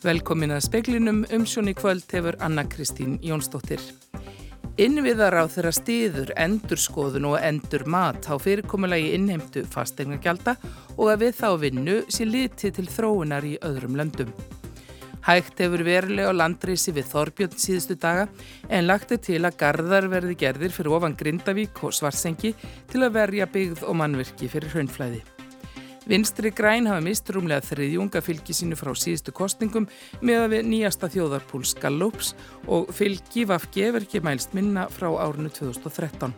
Velkomin að speklinum umsjón í kvöld hefur Anna Kristín Jónsdóttir. Innviðar á þeirra stiður, endurskoðun og endur mat á fyrirkomulagi innheimtu fastegnargjalda og að við þá vinnu sé litið til þróunar í öðrum löndum. Hægt hefur verulega á landreysi við Þorbjörn síðustu daga en lagt er til að gardar verði gerðir fyrir ofan Grindavík og Svarsengi til að verja byggð og mannverki fyrir hraunflæði. Vinstri græn hafa mist rúmlega þriðjunga fylgi sínu frá síðustu kostningum með að við nýjasta þjóðarpúls Gallups og fylgi Vafge verki mælst minna frá árinu 2013.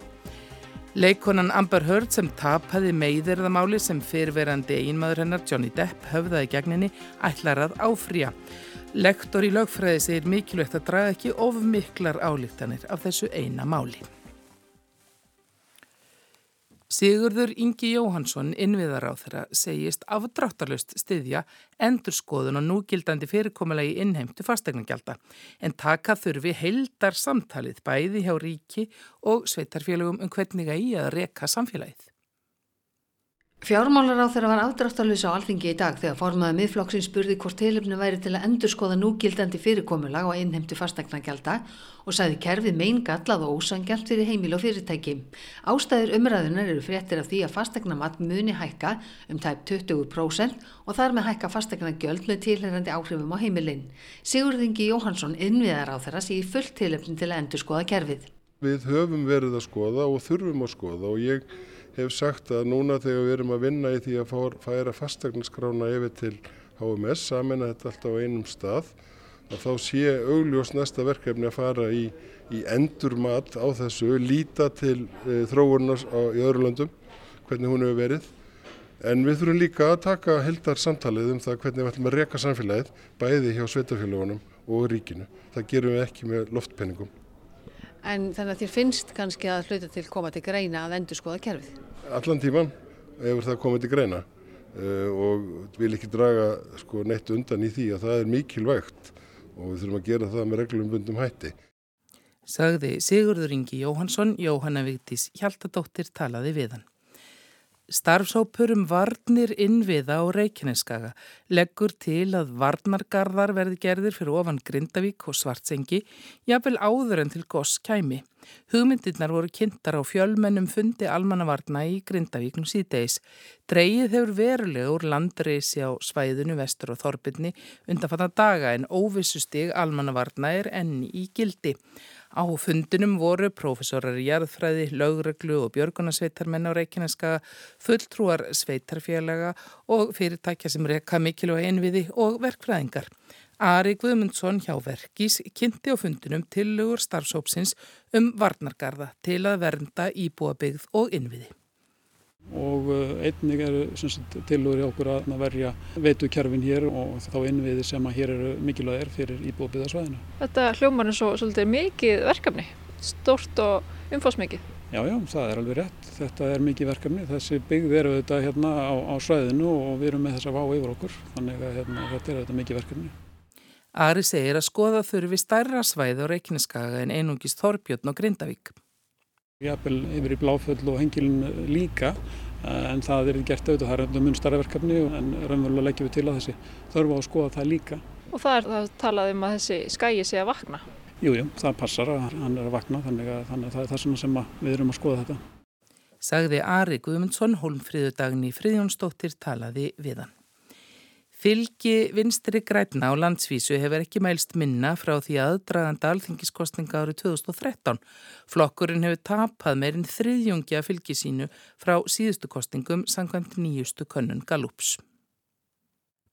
Leikonan Amber Heard sem tapaði meiðirðamáli sem fyrverandi einmaður hennar Johnny Depp höfðaði gegninni ætlar að áfrýja. Lektor í lögfræði segir mikilvægt að draga ekki of miklar álíktanir af þessu eina máli. Sigurður Ingi Jóhansson, innviðaráð þeirra, segist afdráttarlust styðja endurskoðun og núgildandi fyrirkomulegi innheimtu fastegnagjálta en taka þurfi heildar samtalið bæði hjá ríki og sveitarfélögum um hvernig að í að reka samfélagið. Fjármálar á þeirra var afdráttalus á alþingi í dag þegar formaði miðflokksins spurði hvort tilöfni væri til að endurskoða núgildandi fyrirkomulag og innheimtu fastegnagjálta og sagði kerfið mein gallað og ósangjalt fyrir heimil og fyrirtæki. Ástæður umræðunar eru fréttir af því að fastegnamatt muni hækka um tæp 20% og þar með hækka fastegnagjöld með tilherrandi áhrifum á heimilinn. Sigurðingi Jóhansson innviðar á þeirra sé fullt tilöfni til að endurskoða kerfið. Við höfum verið að skoða og þurfum að skoða og ég hef sagt að núna þegar við erum að vinna í því að færa fastegnaskrána yfir til HMS, samin að þetta alltaf á einum stað, að þá sé augljós næsta verkefni að fara í, í endurmat á þessu, líta til e, þróunar í öðru löndum, hvernig hún hefur verið. En við þurfum líka að taka heldar samtalið um það hvernig við ætlum að reyka samfélagið, bæði hjá sveitafélagunum og ríkinu. Það gerum við ekki með loftpenningum. En þannig að þér finnst kannski að hluta til koma til greina að endur skoða kerfið? Allan tíman hefur það komið til greina uh, og vil ekki draga sko, neitt undan í því að það er mikilvægt og við þurfum að gera það með reglum bundum hætti. Sagði Sigurður Ingi Jóhansson, Jóhanna Vigtís Hjaltadóttir talaði við hann. Starfsópur um varnir innviða á Reykjaneskaga leggur til að varnargarðar verði gerðir fyrir ofan Grindavík og Svartsengi, jáfnvel áður en til goss kæmi. Hugmyndirnar voru kynntar á fjölmennum fundi almannavarna í Grindavíknum síðdeis. Dreigið hefur verulega úr landreysi á svæðinu vestur og þorbinni undan fattan daga en óvissustig almannavarna er enni í gildi. Á fundunum voru profesorar í jarðfræði, lögreglu og björgunarsveitarmenn á Reykjaneska, fulltrúar sveitarfélaga og fyrirtækja sem reyka mikilvæg einviði og verkfræðingar. Ari Guðmundsson hjá Verkís kynnti á fundunum tilugur starfsópsins um varnargarða til að vernda íbúabyggð og innviði og eh, einnig eru tilúri okkur að verja veitukerfin hér og þá innviði sem að hér eru mikilvægir fyrir íbúðbyggðarsvæðinu. Þetta hljómar er svo svolítið mikið verkefni, stort og umfásmikið. Já, já, það er alveg rétt. Þetta er mikið verkefni. Þessi byggð eru þetta hérna á, á svæðinu og við erum með þessa vá yfir okkur, þannig að hérna, þetta er þetta mikið verkefni. Ari segir að skoða þurfi stærra svæði á Reykjaneskaga en einungist Þorbjörn og Grindavík. Jafnvel yfir í bláföll og hengilin líka en það er gert auðvitað, það er auðvitað mun starra verkefni en raunverulega leggjum við til að þessi þörfu á að skoða það líka. Og það er það talað um að þessi skæi sé að vakna? Jújú, jú, það passar að hann er að vakna þannig að, þannig að það er það sem við erum að skoða þetta. Sagði Ari Guðmundsson, Hólmfríðudagni Fríðjónsdóttir talaði við hann. Fylgi vinstri grætna á landsvísu hefur ekki mælst minna frá því aðdraganda alþingiskostninga árið 2013. Flokkurinn hefur tapað meirinn þriðjungi að fylgi sínu frá síðustu kostningum sangvæmt nýjustu könnun Galups.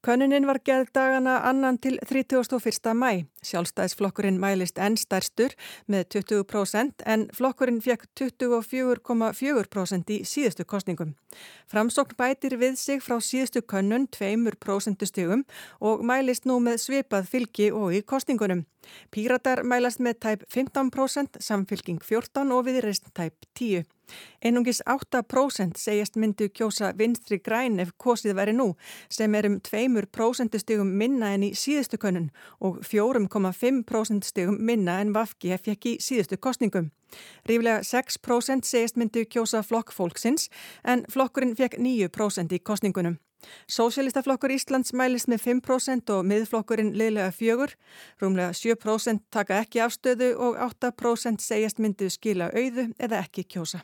Könnunin var gerð dagana annan til 31. mæ. Sjálfstæðisflokkurinn mælist enn stærstur með 20% en flokkurinn fekk 24,4% í síðustu kostningum. Framsókn bætir við sig frá síðustu könnun 2% stigum og mælist nú með svipað fylgi og í kostningunum. Píratar mælast með tæp 15%, samfylking 14% og viðreist tæp 10%. Einungis 8% segjast myndu kjósa vinstri græn ef kosið veri nú sem er um 2% stigum minna en í síðustu könnun og 4,5% stigum minna en Vafki hef ekki síðustu kostningum. Ríflega 6% segjast myndu kjósa flokk fólksins en flokkurinn fekk 9% í kostningunum. Sósialistaflokkur Íslands mælist með 5% og miðflokkurinn liðlega fjögur. Rúmlega 7% taka ekki afstöðu og 8% segjast myndið skila auðu eða ekki kjósa.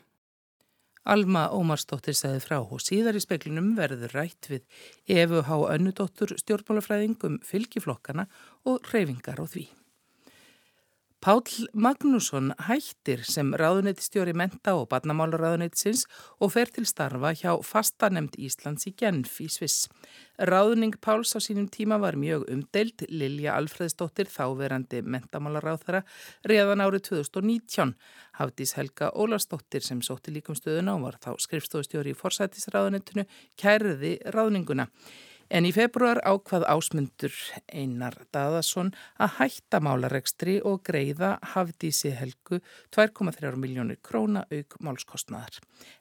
Alma Ómarsdóttir segði frá og síðar í speklinum verður rætt við Efu Há Önnudóttur stjórnmálafræðingum fylgiflokkana og reyfingar á því. Pál Magnússon hættir sem ráðuneytistjóri menta og barnamálaráðuneytisins og fer til starfa hjá fastanemnd Íslands í Genf í Sviss. Ráðning Páls á sínum tíma var mjög umdeild. Lilja Alfredsdóttir, þáverandi mentamálaráðara, reðan árið 2019. Hafdís Helga Ólarsdóttir sem sótti líkum stöðuna og var þá skrifstofustjóri í forsætisráðuneytinu kærði ráðninguna. En í februar ákvað ásmundur Einar Daðarsson að hætta málaregstri og greiða Hafdísi Helgu 2,3 miljónir króna auk málskostnaðar.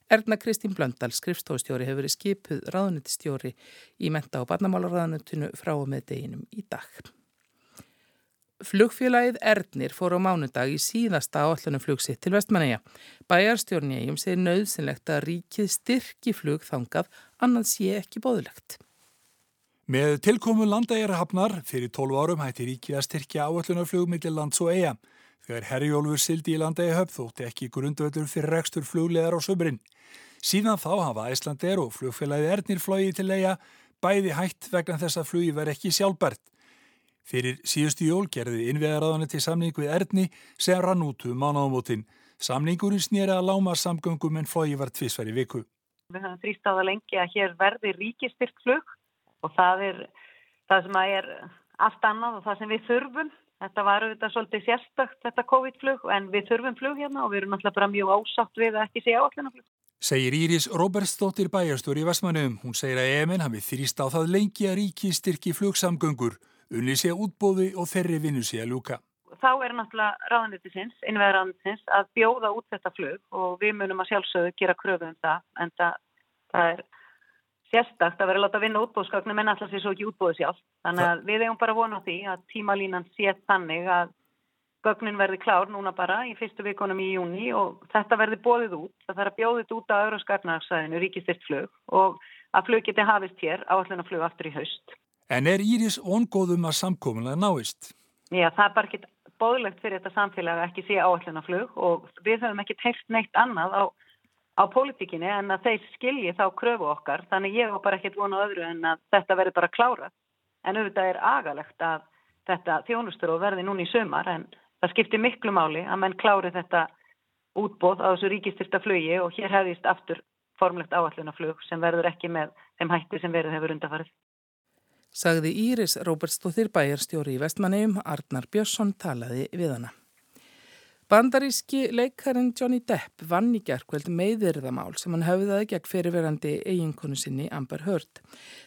Erna Kristín Blöndal, skrifstofustjóri, hefur verið skipuð ráðnitistjóri í menta- og barnamálaráðnutinu frá og með deginum í dag. Flugfélagið Erdnir fór á mánudag í síðasta áallunum flugsitt til vestmanneia. Bæjarstjórn í eigum segir nöðsynlegt að ríkið styrki flugþangað annað sé ekki bóðilegt. Með tilkomu landægjara hafnar fyrir 12 árum hætti ríkið að styrkja áallunarflug millir lands og eiga. Þegar Herjólfur sildi í landægi höfð þótti ekki grundvöldur fyrir rekstur flugleðar á sömurinn. Síðan þá hafa Æslandir og flugfélagið Ernir flóið til eiga bæði hætt vegna þess að flugi verð ekki sjálfbært. Fyrir síðustu jól gerði innveðaráðanir til samning við Erni sem rann út um mánáðumótin. Samningurinn snýri að láma samgöngum en flói var tvísverði viku. Við höfum þrýst á það lengi að hér verði ríkistyrkt flug og það er það sem er allt annað og það sem við þurfum. Þetta var auðvitað svolítið sérstakt þetta COVID-flug en við þurfum flug hérna og við erum alltaf bara mjög ásátt við að ekki segja áallinaflug. Segir Íris Róbersdóttir bæjarstóri í Vestmannum. Hún segir að EMN hafi þrýst á það lengi að ríki styrki flugsamgöngur, unni sé útbóði og þeirri vinnu sé að lúka. Þá er náttúrulega ráðanýttisins, innveðraðanýttisins að bjóða út þetta flug og við munum að sjálfsögðu gera kröfu um það en það, það er sérstakt að vera að láta vinna útbóðsgögnum en alltaf sé svo ekki útbóðu sjálf. Þannig að við eigum bara vona á því að tímalínan sé þannig að gögnin verði klár núna bara í fyrstu vikonum í júni og þetta verði bóðið út. Það þarf að bjóðið út á Euroskarnarsæðinu ríkistirt flug og að flug geti hafist hér áallin að flug aftur í haust. En er Íris ongóðum að samkominlega náist? Já, það er bara ekki bóðlegt fyrir þetta samfélag að ekki sé áallin að flug og við höfum ekki teilt neitt annað á á pólitíkinni en að þeir skilji þá kröfu okkar þannig ég var bara ekkert vona öðru en að þetta verði bara klára en auðvitað er agalegt að þetta þjónustur og verði núni í sömar en það skiptir miklu máli að menn klári þetta útbóð á þessu ríkistyrsta flugi og hér hefðist aftur formlegt áallunaflug sem verður ekki með þeim hætti sem verður hefur undafarið. Sagði Íris Róbertsdóttir bæjarstjóri í Vestmanneum, Arnar Björnsson talaði við hana. Bandaríski leikarinn Johnny Depp vann í gerðkveld meðverðamál sem hann höfðaði gegn fyrirverandi eiginkonu sinni Amber Heard.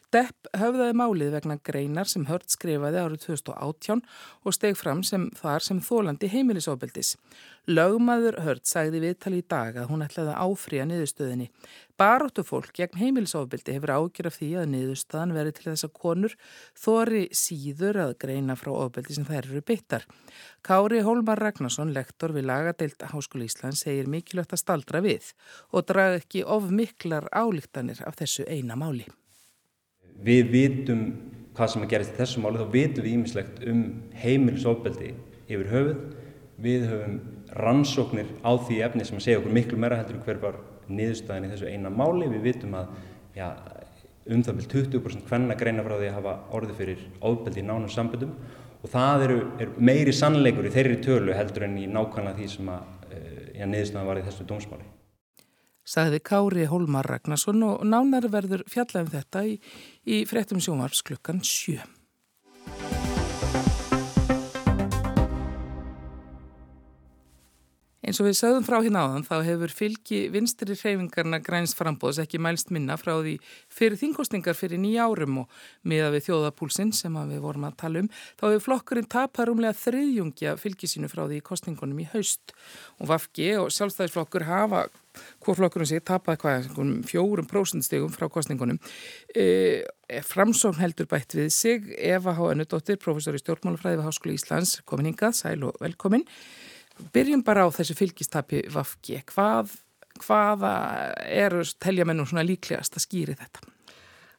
Depp höfðaði málið vegna greinar sem Heard skrifaði árið 2018 og steg fram sem þar sem þólandi heimilisofbeldis. Lögmaður Heard sagði viðtali í dag að hún ætlaði að áfrýja niðurstöðinni. Baróttu fólk gegn heimilisofbeldi hefur ágjör af því að niðurstaðan veri til þess að konur þóri síður að greina frá ofbeldi sem þær eru byttar. Kári Hólmar Ragnarsson, lektor við lagadeild Háskóli Ísland, segir mikilvægt að staldra við og draga ekki of miklar álíktanir af þessu eina máli. Við vitum hvað sem að gerast í þessu máli, þá vitum við ímislegt um heimilisofbeldi yfir höfuð. Við höfum rannsóknir á því efni sem að segja okkur miklu meira heldur hver var niðurstaðin í þessu eina máli. Við vitum að ja, um það vil 20% hvenna greina frá því að hafa orði fyrir ofbeldi í nánum samböndum og það eru, er meiri sannleikur í þeirri tölu heldur en í nákvæmlega því sem að ja, niðurstaðin var í þessu dómsmáli sagði Kári Hólmar Ragnarsson og nánar verður fjallað um þetta í, í frettum sjónvarps klukkan 7. Eins og við sögðum frá hérna áðan þá hefur fylgi vinstri hreyfingarna græns frambóðs ekki mælst minna frá því fyrir þingostingar fyrir nýja árum og miða við þjóðapúlsinn sem við vorum að tala um þá hefur flokkurinn tapar umlega þriðjungja fylgi sínu frá því kostingunum í haust og Vafgi og sjálfstæðisflokkur hafa hvor flokkurinn sé tapað hvað fjórum prósundstegum frá kostingunum e, Framsón heldur bætt við sig Eva H. Önnudóttir, professor í stjórnmálafræði við Háskóli Íslands, komin hingað, sæl og velkomin Byrjum bara á þessu fylgistapi Vafgi. Hvað, hvaða eru telja mennum svona líklegast að skýri þetta?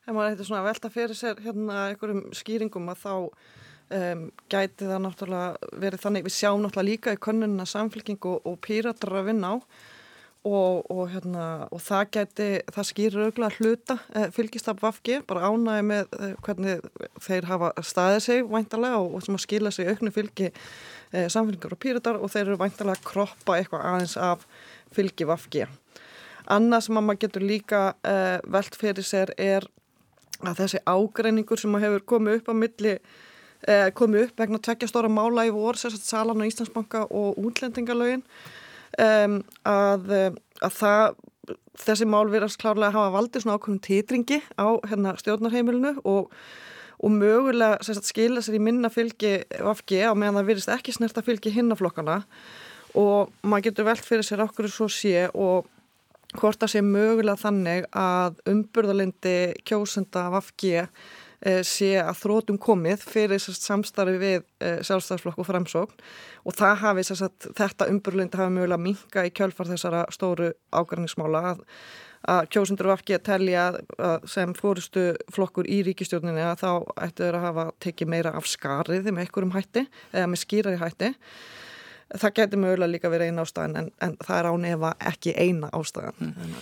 ef maður eitthvað svona velta fyrir sér hérna einhverjum skýringum að þá um, gæti það náttúrulega verið þannig, við sjáum náttúrulega líka í könnunina samfélking og, og pýratar að vinna á og, og, hérna, og það gæti, það skýrir auðvitað hluta eh, fylgistaf Vafgi, bara ánægi með eh, hvernig þeir hafa staðið sig væntalega og, og sem að skila sig auknu fylgi eh, samfélgingar og pýratar og þeir eru væntalega að kroppa eitthvað aðeins af fylgi Vafgi. Annað sem maður getur líka eh, velt fyrir sér er að þessi ágreiningur sem hefur komið upp á milli eh, komið upp vegna tvekja stóra mála í vor, sérstaklega Salan og Íslandsbanka og útlendingalögin um, að, að það, þessi mál verðast klárlega að hafa valdið svona ákveðum titringi á hérna, stjórnarheimilinu og, og mögulega sagt, skila sér í minna fylgi afgi á meðan það verðist ekki snerta fylgi hinnaflokkana og maður getur velt fyrir sér okkur svo sé og hvort það sé mögulega þannig að umburðalindi kjósenda af afgi sé að þrótum komið fyrir samstarfi við eh, sjálfstæðsflokk og framsókn. Og það hafi sagt, þetta umburlindi hafi mögulega minka í kjölfar þessara stóru ágræningsmála að, að kjósundur var ekki að telja sem fórustu flokkur í ríkistjórninu að þá ættu þeir að hafa tekið meira af skarið með einhverjum hætti eða með skýrari hætti það getur mögulega líka verið eina ástæðan en, en það er án efa ekki eina ástæðan mm.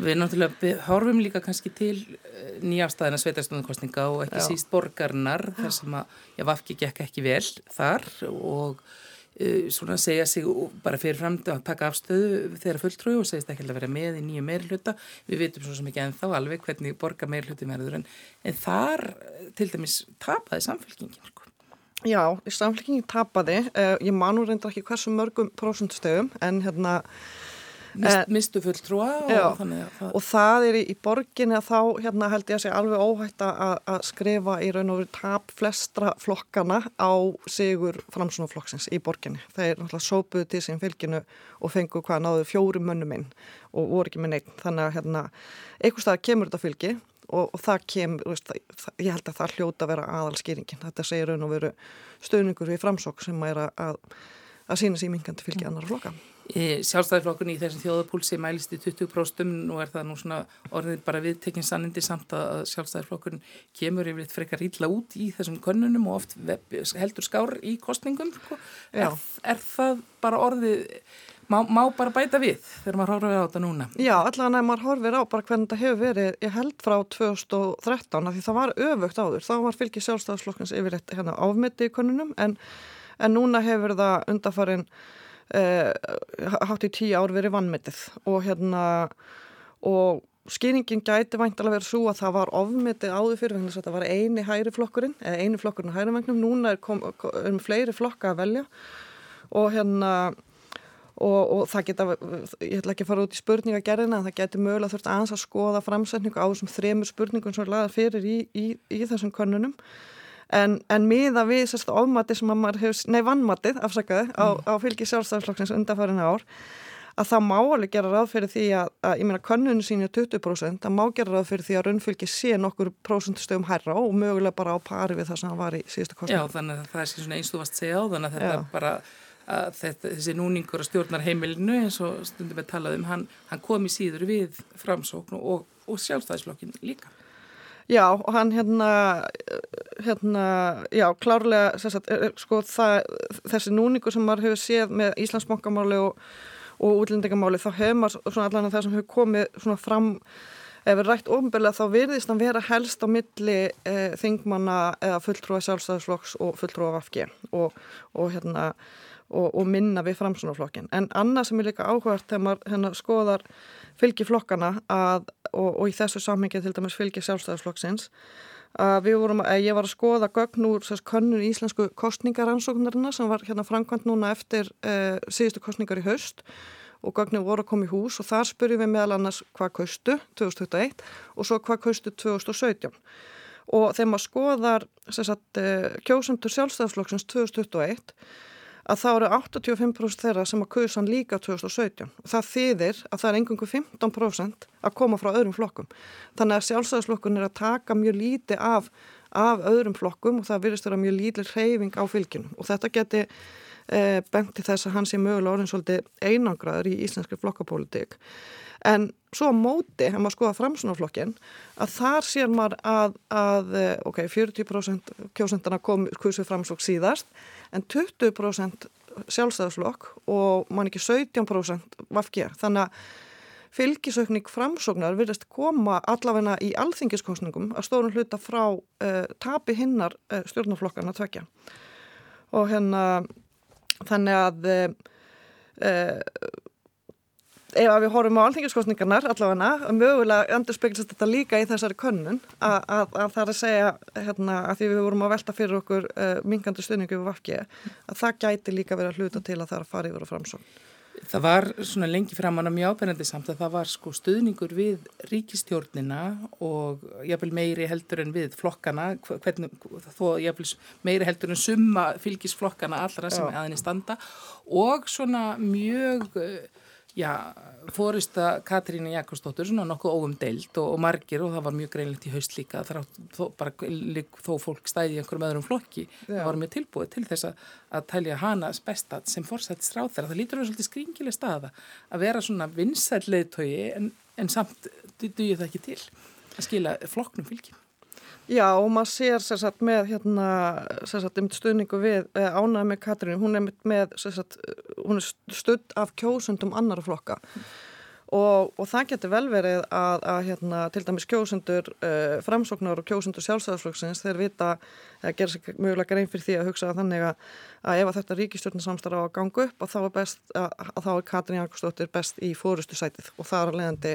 Við náttúrulega horfum líka kannski til eh, nýjafstæðina sveitarstofnarkostninga og ekki já. síst borgarnar þar sem að ég vafki gekk ekki vel þar og uh, svona segja sig bara fyrir fram að taka afstöðu þeirra fulltrúi og segist ekki að vera með í nýju meirluta við vitum svo sem ekki ennþá alveg hvernig borgar meirluti verður en, en þar til dæmis tapaði samfélkingin Já, samfélkingin tapaði, uh, ég manu reyndar ekki hversu mörgum prósundstöðum en hérna Mist, uh, Mistu fulltrúa og já, þannig að það... Og það er í, í borginni að þá hérna held ég að segja alveg óhætt að skrifa í raun og veru tap flestra flokkana á sigur framsunaflokksins í borginni. Það er náttúrulega sópuð til sín fylginu og fengu hvað náðu fjórum mönnum inn og voru ekki með neitt. Þannig að hérna einhver stað kemur þetta fylgi og, og það kem, veist, það, ég held að það hljóta að vera aðalskýringin. Þetta segir raun og veru stöðningur við framsók sem er að, að sína sér mingandi fylgi annar flokka. Sjálfstæðiflokkunni í þessum þjóðapúlsi mælist í 20% nú er það nú svona orðið bara viðtekinn sannindi samt að sjálfstæðiflokkurinn kemur yfir eitt frekar ítla út í þessum könnunum og oft heldur skár í kostningum. Sko. Er, er það bara orðið Má, má bara bæta við þegar maður horfir á þetta núna? Já, allavega maður horfir á bara hvernig þetta hefur verið, ég held frá 2013 því það var öfugt áður, þá var fylgi sjálfstæðarslokkans yfir eitt hérna, áfmyndi í konunum en, en núna hefur það undarfarin eh, hátt í tíu ár verið vannmyndið og hérna og skýringin gæti væntalega verið svo að það var ofmyndið áður fyrir vegna þess að það var eini hæri flokkurinn eða eini flokkurinn á hæri vagnum, núna er, kom, er um fleiri flokka að velja. Og hérna Og, og það geta, ég ætla ekki að fara út í spurningagerðina, það getur mögulega þurft aðeins að skoða framsetningu á þessum þremur spurningum sem er lagað fyrir í, í, í þessum konunum en, en miða við sérst ofmati sem að maður hefur, nei vannmatið afsakaði á, mm. á fylgi sjálfstafsflokksins undanfærin ár að það má alveg gera ráð fyrir því að, að ég meina konunum sín er 20% það má gera ráð fyrir því að raunfylgi sé nokkur prosentustöfum herra og mögulega bara á pari við það sem það var í síðustu kostnum. Já þannig að það er svona einstu vast segja á þannig að þetta Já. bara að þetta, þessi núningur að stjórnar heimilinu eins og stundum við talaðum, hann, hann kom í síður við framsókn og, og sjálfstæðisflokkin líka. Já, og hann hérna, hérna já, klárlega, sagt, sko, það, þessi núningur sem maður hefur séð með Íslandsbankamáli og, og útlendingamáli, þá hefur maður svona allan það sem hefur komið svona fram ef við rætt ofnbeglega þá virðist hann vera helst á milli eh, þingmanna eða fulltrúa sjálfstæðisflokks og fulltrúa vafki og, og hérna og, og minna við framsunarflokkin. En annað sem er líka áhugart þegar maður hérna, skoðar fylgiflokkana og, og í þessu samhengi til dæmis fylgi sjálfstæðarflokksins að ég var að skoða gögn úr könnun í íslensku kostningaransóknarina sem var hérna framkvæmt núna eftir eh, síðustu kostningar í haust og gögnum voru að koma í hús og þar spurjum við meðal annars hvað kaustu 2021 og svo hvað kaustu 2017 og þegar maður skoðar sagt, eh, kjósundur sjálfstæðarflokksins 2021 að þá eru 85% þeirra sem að kusan líka 2017 og það þýðir að það er engungu 15% að koma frá öðrum flokkum. Þannig að sjálfstæðisflokkun er að taka mjög líti af, af öðrum flokkum og það virðist vera mjög lítið reyfing á fylginu og þetta geti e, benti þess að hann sé mögulega orðin svolítið einangraður í íslenski flokkapólitík. En svo á móti, ef maður skoða framsunarflokkin að þar sér maður að, að ok, 40% kjósendana kom kursu framslokk síðast en 20% sjálfstæðarslokk og mann ekki 17% vafgér, þannig að fylgisaukning framsóknar virðist koma allavegna í alþingiskostningum að stórun hluta frá uh, tapi hinnar uh, stjórnarflokkarna tvekja og hérna þannig að uh, ef við horfum á alþingiskostningarnar allavega, mögulega endur speglast þetta líka í þessari könnun að, að, að það er að segja hérna, að því við vorum að velta fyrir okkur uh, mingandi stuðningu við vafki að það gæti líka verið að hluta til að það er að fara yfir og framsón. Það var svona lengi framann á mjög ábyrgandi samt að það var sko stuðningur við ríkistjórnina og jáfnvel meiri heldur en við flokkana, hvernig, þó jáfnvel meiri heldur en summa fylgisflokkana allra sem aðinni standa og svona mjög já, fórista Katrínu Jakobsdóttur, svona nokkuð óum deilt og, og margir og það var mjög greinlegt í haust líka þó, bara, þó fólk stæði í einhverjum öðrum flokki, já. það var mjög tilbúið til þess að, að tælja hana bestat sem fórsættist ráð þeirra, það lítur að vera svolítið skringileg staða að vera svona vinsætleðtögi en, en samt dugir það ekki til að skila flokknum fylgjum. Já og maður sér sérsagt með hérna, sérsagt um stuðningu við eh, ánæði með Katrínu, hún er með sérsagt, hún er studd af kjósundum annara flokka og, og það getur vel verið að, að hérna, til dæmis kjósundur uh, framsóknar og kjósundur sjálfsæðarflokksins þeir vita, eða gera sér mögulega grein fyrir því að hugsa að þannig að, að ef að þetta ríkistjórnarsamstarf á að ganga upp að þá er, best, að, að þá er Katrín Jakobsdóttir best í fórustu sætið og það er leðandi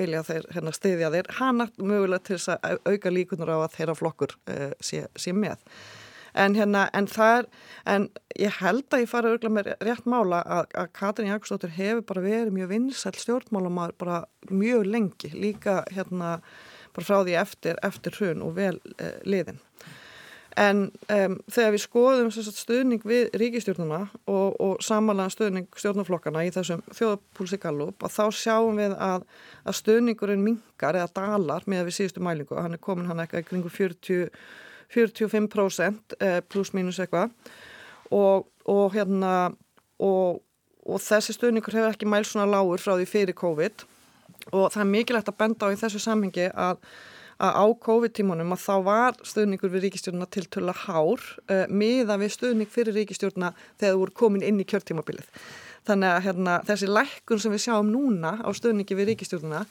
vilja þeir hérna, stiðja þeir. Hana mögulega til þess að auka líkunar á að þeirra flokkur uh, sé, sé með en hérna, en það er en ég held að ég fara örgulega með rétt mála að, að Katrin Jakobsdóttir hefur bara verið mjög vinsæl stjórnmálumar bara mjög lengi, líka hérna bara frá því eftir, eftir hrun og vel eh, liðin. En um, þegar við skoðum stuðning við ríkistjórnuna og, og samanlega stuðning stjórnarflokkana í þessum þjóðapúlsikallup að þá sjáum við að, að stuðningurinn mingar eða dalar með við síðustu mælingu, hann er komin hann eitthvað kringu 40 45% eh, pluss mínus eitthvað og, og hérna og, og þessi stuðningur hefur ekki mæl svona lágur frá því fyrir COVID og það er mikilvægt að benda á í þessu samhengi að, að á COVID-tímunum að þá var stuðningur við ríkistjórnuna til tulla hár uh, miða við stuðning fyrir ríkistjórnuna þegar þú voru komin inn í kjörtímabilið. Þannig að hérna, þessi lækkun sem við sjáum núna á stuðningi við ríkistjórnuna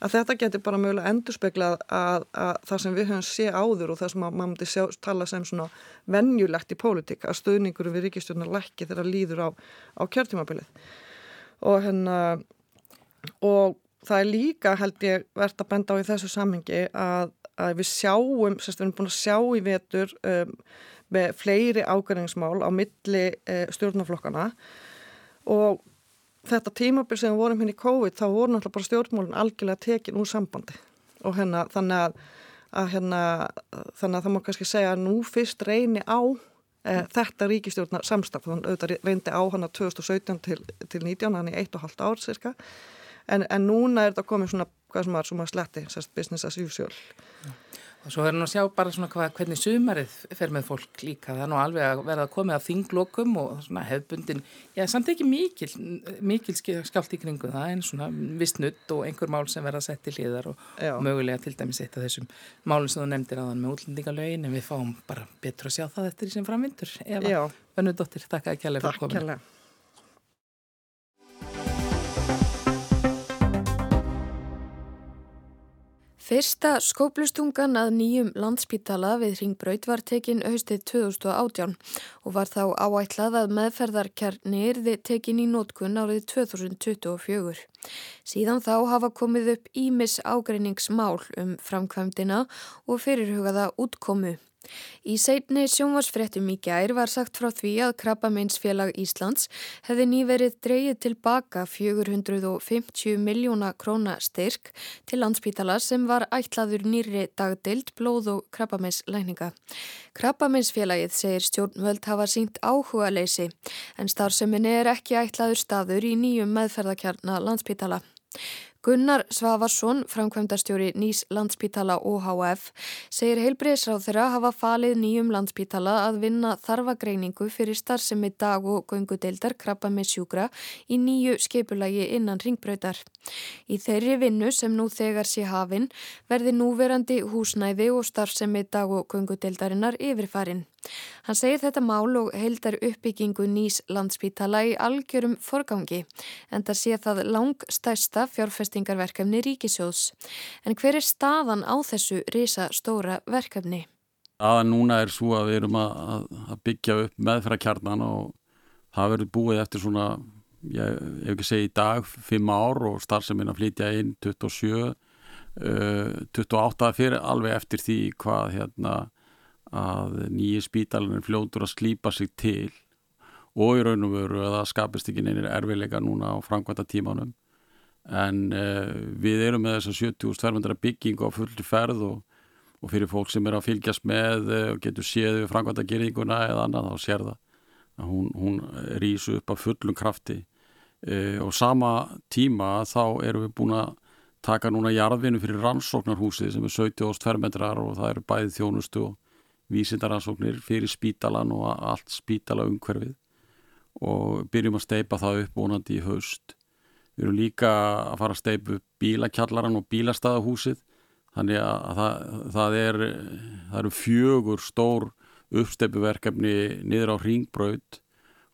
að þetta getur bara mögulega endurspeglað að, að það sem við höfum sé áður og það sem maður myndi sjá, tala sem svona vennjulegt í pólitík að stöðningur við ríkistjórnar lækki þegar líður á, á kjörtímabilið. Og hérna og það er líka held ég verðt að benda á í þessu samhengi að, að við sjáum, sérst við erum búin að sjá í vetur um, með fleiri ágæringsmál á milli uh, stjórnarflokkana og þetta tímabil sem við vorum hérna í COVID þá voru náttúrulega bara stjórnmólinn algjörlega tekin úr sambandi. Og hérna þannig að, að hérna þannig að það má kannski segja að nú fyrst reyni á e, þetta ríkistjórnar samstaf þannig að auðvitað reyndi á hana 2017 til, til 19, hann í 1,5 ár cirka en, en núna er þetta komið svona hvað sem var svona sletti, sérst business as usual. Já. Og svo verður nú að sjá bara svona hvað, hvernig sumarið fer með fólk líka. Það er nú alveg að verða að komið að þinglokum og svona hefbundin, já samt ekki mikil, mikil skált í kringu það en svona vist nutt og einhver mál sem verða að setja í hliðar og, og mögulega til dæmis eitt af þessum málum sem þú nefndir aðan með útlendingalögin en við fáum bara betur að sjá það eftir því sem framvindur. Eva, Önnudóttir, takk að kjærlega fyrir komin. Takk kjærlega. Fyrsta skóplustungan að nýjum landspítala við Ringbraut var tekin haustið 2018 og var þá áætlað að meðferðarkjarni erði tekin í nótkun árið 2024. Síðan þá hafa komið upp ímis ágreiningsmál um framkvæmdina og fyrirhugaða útkomu. Í seitni sjónvarsfrettum í gær var sagt frá því að Krabbameinsfélag Íslands hefði nýverið dreyið tilbaka 450 miljóna króna styrk til landspítala sem var ætlaður nýri dagdild blóð og krabbameinslækninga. Krabbameinsfélagið segir stjórnvöld hafa sínt áhuga leysi en starfseminni er ekki ætlaður staður í nýjum meðferðakjarna landspítala. Gunnar Svavarsson, framkvæmdastjóri Nýs landspítala OHF, segir heilbreyðsráð þeirra hafa falið nýjum landspítala að vinna þarfagreiningu fyrir starfsemi dag og göngudeildar krabba með sjúkra í nýju skipulagi innan ringbröytar. Í þeirri vinnu sem nú þegar sé hafinn verði núverandi húsnæði og starfsemi dag og göngudeildarinnar yfirfarin. Hann segir þetta mál og heildar uppbyggingu Nýs landspítala í algjörum forgangi en það sé það langstæsta fjárfestingarverkefni ríkisjóðs. En hver er staðan á þessu risa stóra verkefni? Aðan núna er svo að við erum að, að byggja upp meðfæra kjarnan og það verður búið eftir svona, ég hef ekki segið í dag, 5 ár og starfseminn að flytja inn 27, uh, 28 fyrir alveg eftir því hvað hérna að nýju spítalinn er fljótur að slýpa sig til og í raun og veru að það skapist ekki neynir erfiðleika núna á framkvæmta tímanum en uh, við erum með þess að 70.200 byggingu á fulli ferð og, og fyrir fólk sem er að fylgjast með uh, og getur séð við framkvæmta geringuna eða annað þá sér það að hún, hún rýsu upp af fullum krafti. Uh, og sama tíma þá erum við búin að taka núna jarðvinu fyrir rannsóknarhúsið sem er 70.200 metrar og það eru bæðið þjónustu og vísindaransóknir fyrir spítalan og allt spítala umhverfið og byrjum að steipa það upp vonandi í haust Við erum líka að fara að steipu bílakjallaran og bílastæðahúsið. Þannig að það, það, er, það eru fjögur stór uppsteipuverkefni niður á ringbraut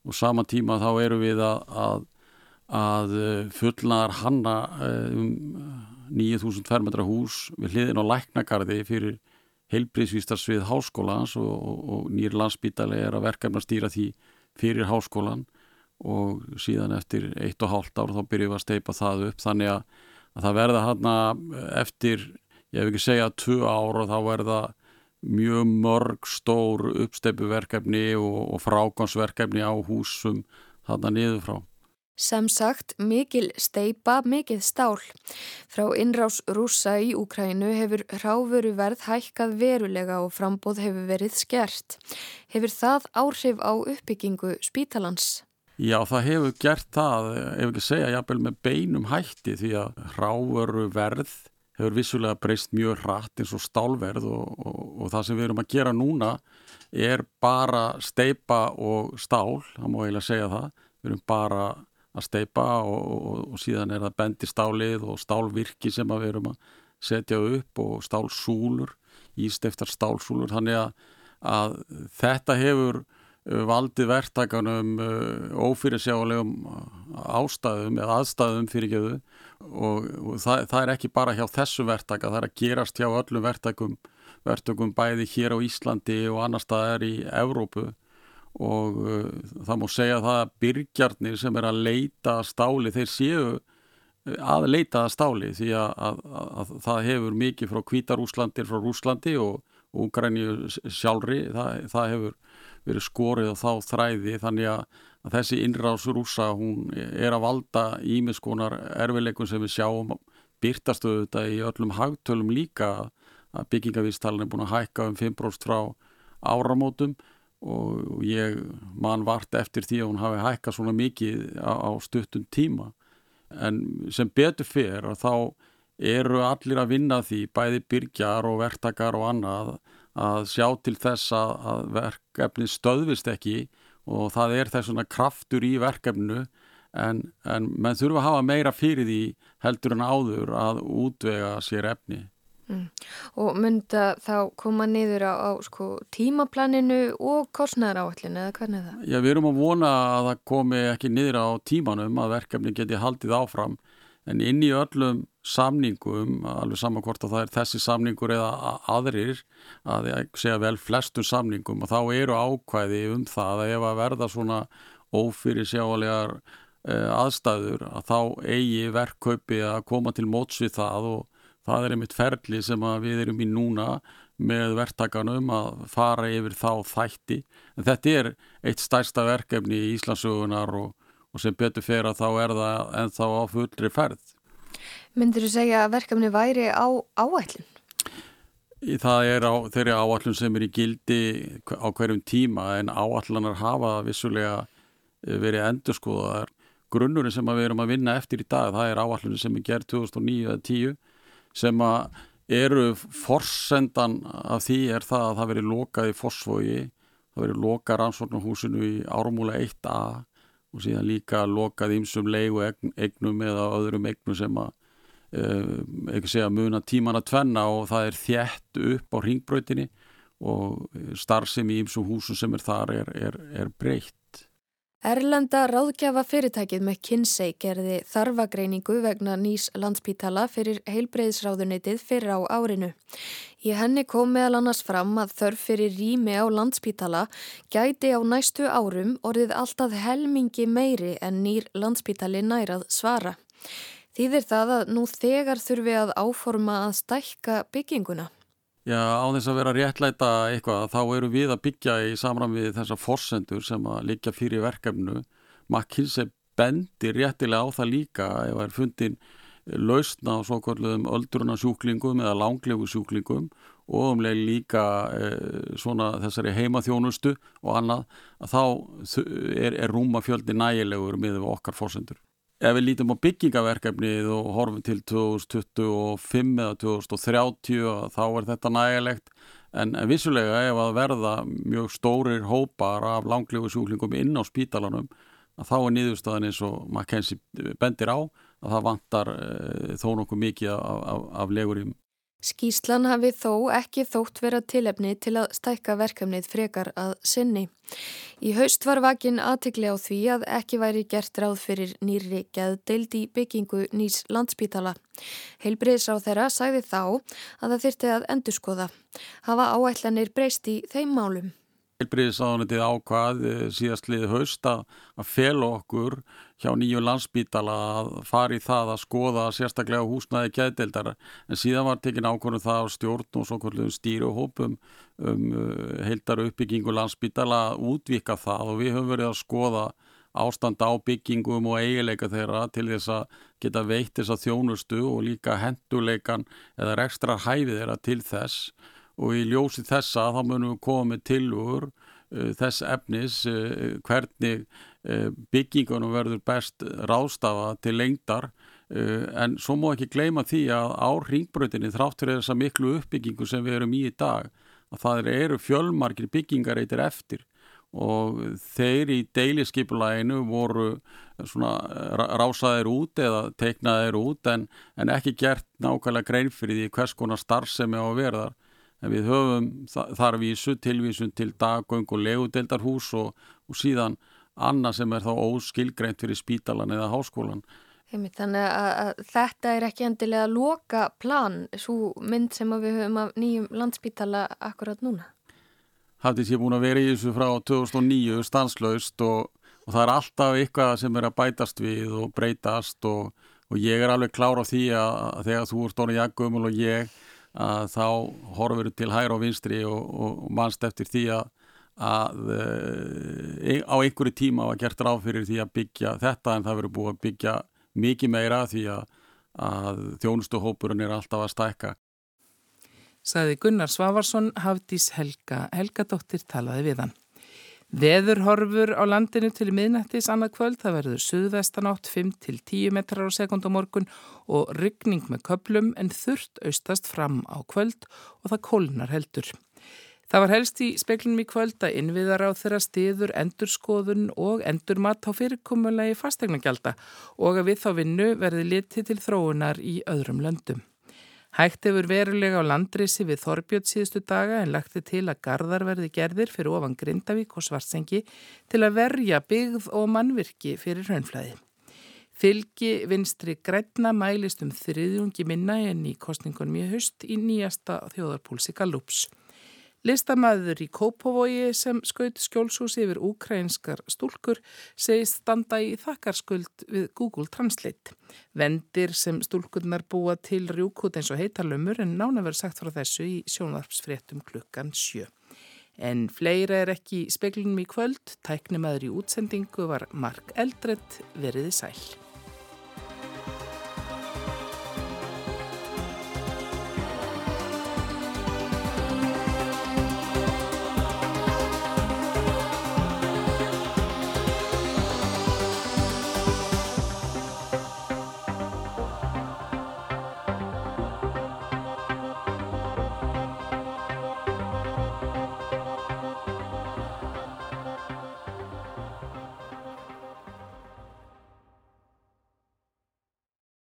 og sama tíma þá eru við að, að, að fullnaðar hanna eh, um 9000 fermetra hús við hliðin á læknakarði fyrir heilbríðsvístarsvið háskólans og, og, og nýr landsbítali er að verkefna stýra því fyrir háskólan og síðan eftir eitt og hálft ár þá byrjum við að steipa það upp þannig að, að það verða hann eftir, ég hef ekki segjað tvö ár og þá verða mjög mörg stór uppsteipuverkefni og, og frákonsverkefni á húsum hann að niður frá. Sem sagt, mikil steipa, mikið stál. Frá innrás rúsa í Úkrænu hefur ráfuru verð hækkað verulega og frambóð hefur verið skert. Hefur það áhrif á uppbyggingu spítalans? Já, það hefur gert það, ef ekki segja, jafnvel með beinum hætti því að ráveru verð hefur vissulega breyst mjög hratt eins og stálverð og, og, og það sem við erum að gera núna er bara steipa og stál, það má eiginlega segja það, við erum bara að steipa og, og síðan er það bendistálið og stálvirki sem við erum að setja upp og stálsúlur, ísteiftar stálsúlur, þannig að, að þetta hefur valdi verktakanum uh, ófyrirsjálegum ástæðum eða aðstæðum fyrir geðu og, og það, það er ekki bara hjá þessu verktaka, það er að gerast hjá öllum verktakum, verktakum bæði hér á Íslandi og annar staðar í Evrópu. Og uh, það má segja það að byrgjarnir sem er að leita stáli, þeir séu að leita að stáli því að, að, að það hefur mikið frá Kvítarúslandir frá Rúslandi og Úgræni sjálfri, það, það hefur verið skorið á þá þræði þannig að, að þessi innráðs rúsa hún er að valda ímiðskonar erfileikum sem við sjáum byrtastuðu þetta í öllum hagtölum líka að byggingavístalinn er búin að hækka um 5% frá áramótum og ég man vart eftir því að hún hafi hækkað svona mikið á, á stuttum tíma. En sem betur fyrir þá eru allir að vinna því bæði byrjar og verktakar og annað að sjá til þess að, að verkefni stöðvist ekki og það er þess svona kraftur í verkefnu en, en menn þurfa að hafa meira fyrir því heldur en áður að útvega sér efni. Mm. Og mynda þá koma niður á, á sko, tímaplaninu og kostnæðar áallinu eða hvernig er það? Já, við erum að vona að það komi ekki niður á tímanum að verkefni geti haldið áfram en inn í öllum samningum, alveg saman hvort að það er þessi samningur eða aðrir að segja vel flestum samningum og þá eru ákvæði um það að ef að verða svona ófyrir sjálegar eh, aðstæður að þá eigi verkkaupi að koma til móts við það og það er einmitt ferli sem við erum í núna með verktakanum að fara yfir þá þætti en þetta er eitt stærsta verkefni í Íslandsögunar og og sem betur fyrir að þá er það ennþá á fullri ferð. Myndir þú segja að verkefni væri á áætlun? Það er á þeirri áætlun sem er í gildi á hverjum tíma en áætlunar hafa vissulega verið endurskoðaðar grunnurinn sem við erum að vinna eftir í dag, það er áallunum sem er gerð 2009 eða 10 sem að eru forsendan af því er það að það veri lokað í Fossvogi, það veri lokað rannsóknarhúsinu í Ármúla 1A og síðan líka lokað ímsum leigu egnum eða öðrum egnum sem að eitthvað segja muna tíman að tvenna og það er þjætt upp á ringbröytinni og starfsemi í ímsum húsum sem er þar er, er, er breytt. Erlenda ráðgjafa fyrirtækið með Kinsey gerði þarfagreiningu vegna nýs landspítala fyrir heilbreyðsráðunitið fyrir á árinu. Í henni kom meðal annars fram að þörf fyrir rými á landspítala gæti á næstu árum orðið alltaf helmingi meiri en nýr landspítali nærað svara. Þýðir það að nú þegar þurfi að áforma að stækka bygginguna? Já, á þess að vera réttlæta eitthvað, þá eru við að byggja í samram við þessar forsendur sem að liggja fyrir verkefnu. McKinsey bendir réttilega á það líka ef það er fundin lausna á svo kvörluðum öldrunarsjúklingum eða langlegu sjúklingum og umlega líka e, svona þessari heimaþjónustu og annað, að þá er, er rúmafjöldi nægilegur með okkar forsendur. Ef við lítum á byggingaverkefnið og horfum til 2025 eða 2030 þá er þetta nægilegt. En vissulega ef að verða mjög stórir hópar af langlegu sjúklingum inn á spítalanum þá er niðurstaðan eins og maður kensi bendir á að það vantar e, þó nokkuð mikið af, af, af legurum Skíslan hafi þó ekki þótt vera tilefni til að stækka verkefnið frekar að sinni. Í haust var vakin aðtikli á því að ekki væri gert ráð fyrir nýri geðdeild í byggingu nýs landspítala. Heilbriðs á þeirra sagði þá að það þyrti að endurskoða. Hafa áætlanir breyst í þeim málum. Heilbriðsáðunitið ákvað eh, síðastlið haust að, að fel okkur hjá nýju landsbítala að fari það að skoða sérstaklega húsnaði gæðdeldar en síðan var tekin ákvörðum það á stjórn og svo stýruhópum um eh, heildar uppbyggingu landsbítala að útvika það. Og við höfum verið að skoða ástand á byggingum og eigileika þeirra til þess að geta veitt þess að þjónustu og líka henduleikan eða ekstra hæfið þeirra til þess. Og í ljósi þessa þá munum við koma með tilugur uh, þess efnis uh, hvernig uh, byggingunum verður best rástafa til lengdar. Uh, en svo má ekki gleyma því að á ringbröðinni þráttur þessa miklu uppbyggingu sem við erum í í dag að það eru fjölmarkir byggingareitir eftir. Og þeir í deiliskypulæginu voru svona rásaðir út eða teiknaðir út en, en ekki gert nákvæmlega grein fyrir því hvers konar starfsemi á að verðar en við höfum þar vísu tilvísun til daggöng og legudeldarhús og, og síðan annað sem er þá óskilgreint fyrir spítalan eða háskólan. Heimitt, þannig að, þetta er ekki endilega loka plan, svo mynd sem við höfum af nýjum landspítala akkurat núna? Hafðið sé búin að vera í þessu frá 2009 stanslaust og, og það er alltaf eitthvað sem er að bætast við og breytast og, og ég er alveg klár á því að, að þegar þú ert orðin jaggumul og ég að þá horfur til hæra og vinstri og, og mannst eftir því að, að e, á einhverju tíma var gert ráð fyrir því að byggja þetta en það verður búið að byggja mikið meira því að, að þjónustuhópurinn er alltaf að stækka. Saði Gunnar Svavarsson, Hafdís Helga, Helgadóttir talaði við hann. Veðurhorfur á landinu til miðnættis annað kvöld, það verður suðvestanátt 5-10 metrar á sekund á morgun og ryggning með köplum en þurft austast fram á kvöld og það kólnar heldur. Það var helst í speklinum í kvöld að innviðar á þeirra stiður endurskoðun og endurmat á fyrirkomulegi fastegnagjálta og að við þá vinnu verði litið til þróunar í öðrum löndum. Hægt hefur verulega á landrisi við Þorbjörn síðustu daga en lagti til að gardar verði gerðir fyrir ofan Grindavík og Svarsengi til að verja byggð og mannvirki fyrir raunflæði. Fylgi vinstri grætna mælist um þriðjungi minna en í kostningunum í höst í nýjasta þjóðarpúlsi Gallups. Listamæður í Kópavogi sem skaut skjólsús yfir ukrainskar stúlkur segist standa í þakkarskuld við Google Translate. Vendir sem stúlkurnar búa til rjúkút eins og heitalömmur en nána verið sagt frá þessu í sjónvarpsfréttum klukkan sjö. En fleira er ekki í speklinum í kvöld, tæknumæður í útsendingu var Mark Eldredd veriði sæl.